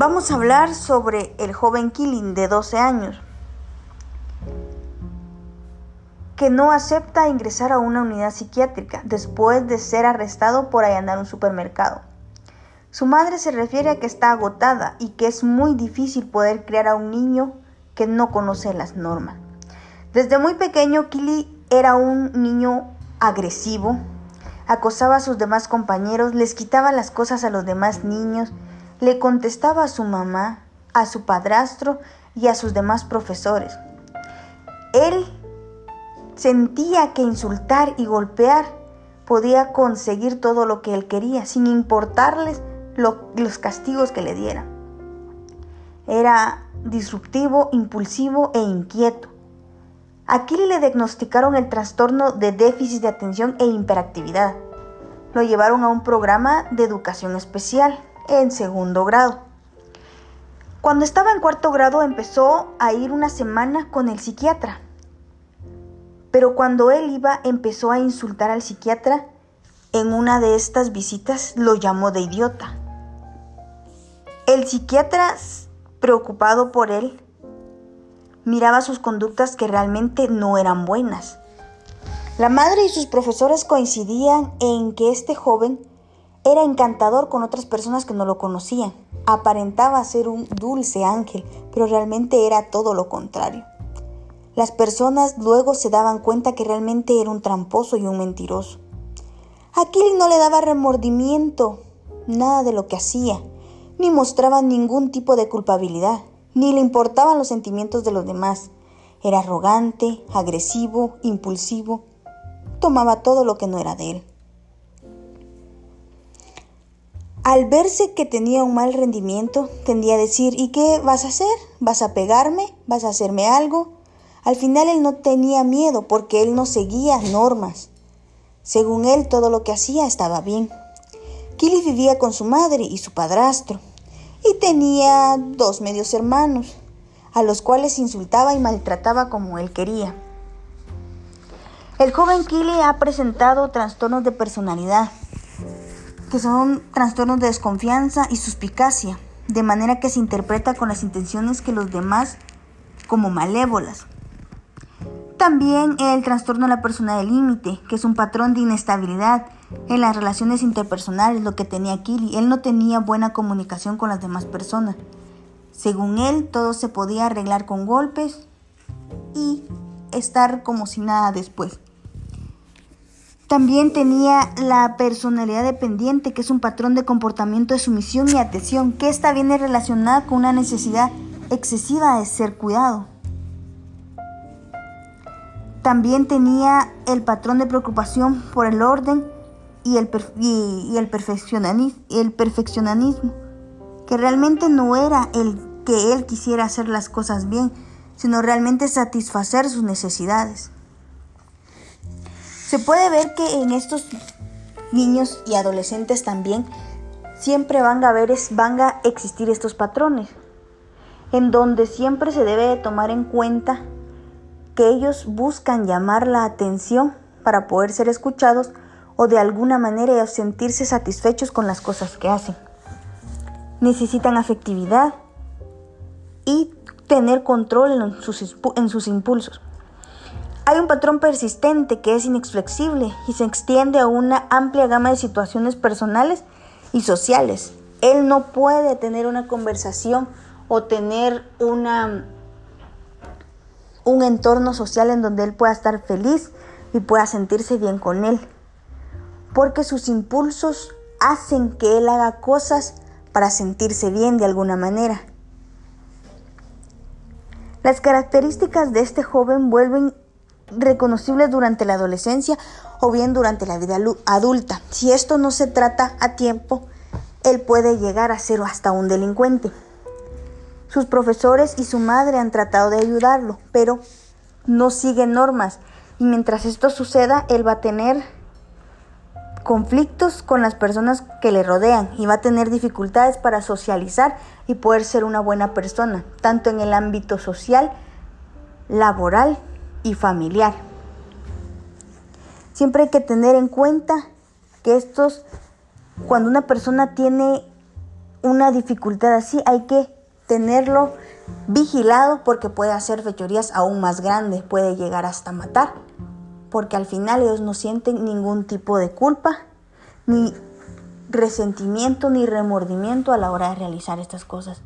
vamos a hablar sobre el joven Killing de 12 años, que no acepta ingresar a una unidad psiquiátrica después de ser arrestado por allanar un supermercado. Su madre se refiere a que está agotada y que es muy difícil poder criar a un niño que no conoce las normas. Desde muy pequeño, Kili era un niño agresivo, acosaba a sus demás compañeros, les quitaba las cosas a los demás niños, le contestaba a su mamá, a su padrastro y a sus demás profesores. Él sentía que insultar y golpear podía conseguir todo lo que él quería, sin importarles los castigos que le dieran. Era disruptivo, impulsivo e inquieto. A Kili le diagnosticaron el trastorno de déficit de atención e hiperactividad. Lo llevaron a un programa de educación especial en segundo grado. Cuando estaba en cuarto grado empezó a ir una semana con el psiquiatra. Pero cuando él iba empezó a insultar al psiquiatra. En una de estas visitas lo llamó de idiota. El psiquiatra, preocupado por él, miraba sus conductas que realmente no eran buenas. La madre y sus profesores coincidían en que este joven era encantador con otras personas que no lo conocían. Aparentaba ser un dulce ángel, pero realmente era todo lo contrario. Las personas luego se daban cuenta que realmente era un tramposo y un mentiroso. Aquel no le daba remordimiento, nada de lo que hacía, ni mostraba ningún tipo de culpabilidad ni le importaban los sentimientos de los demás. Era arrogante, agresivo, impulsivo. Tomaba todo lo que no era de él. Al verse que tenía un mal rendimiento, tendía a decir, ¿y qué vas a hacer? ¿Vas a pegarme? ¿Vas a hacerme algo? Al final él no tenía miedo porque él no seguía normas. Según él, todo lo que hacía estaba bien. Kili vivía con su madre y su padrastro y tenía dos medios hermanos, a los cuales insultaba y maltrataba como él quería. El joven Kili ha presentado trastornos de personalidad, que son trastornos de desconfianza y suspicacia, de manera que se interpreta con las intenciones que los demás como malévolas. También el trastorno de la persona del límite, que es un patrón de inestabilidad en las relaciones interpersonales, lo que tenía Kili. Él no tenía buena comunicación con las demás personas. Según él, todo se podía arreglar con golpes y estar como si nada después. También tenía la personalidad dependiente, que es un patrón de comportamiento de sumisión y atención, que esta viene relacionada con una necesidad excesiva de ser cuidado. También tenía el patrón de preocupación por el orden y el, y, el, perfeccionismo, el perfeccionismo, que realmente no era el que él quisiera hacer las cosas bien, sino realmente satisfacer sus necesidades. Se puede ver que en estos niños y adolescentes también siempre van a, ver, van a existir estos patrones, en donde siempre se debe tomar en cuenta que ellos buscan llamar la atención para poder ser escuchados o de alguna manera sentirse satisfechos con las cosas que hacen. Necesitan afectividad y tener control en sus, en sus impulsos. Hay un patrón persistente que es inflexible y se extiende a una amplia gama de situaciones personales y sociales. Él no puede tener una conversación o tener una un entorno social en donde él pueda estar feliz y pueda sentirse bien con él. Porque sus impulsos hacen que él haga cosas para sentirse bien de alguna manera. Las características de este joven vuelven reconocibles durante la adolescencia o bien durante la vida adulta. Si esto no se trata a tiempo, él puede llegar a ser hasta un delincuente. Sus profesores y su madre han tratado de ayudarlo, pero no sigue normas. Y mientras esto suceda, él va a tener conflictos con las personas que le rodean y va a tener dificultades para socializar y poder ser una buena persona, tanto en el ámbito social, laboral y familiar. Siempre hay que tener en cuenta que estos, cuando una persona tiene una dificultad así hay que tenerlo vigilado porque puede hacer fechorías aún más grandes, puede llegar hasta matar, porque al final ellos no sienten ningún tipo de culpa, ni resentimiento, ni remordimiento a la hora de realizar estas cosas.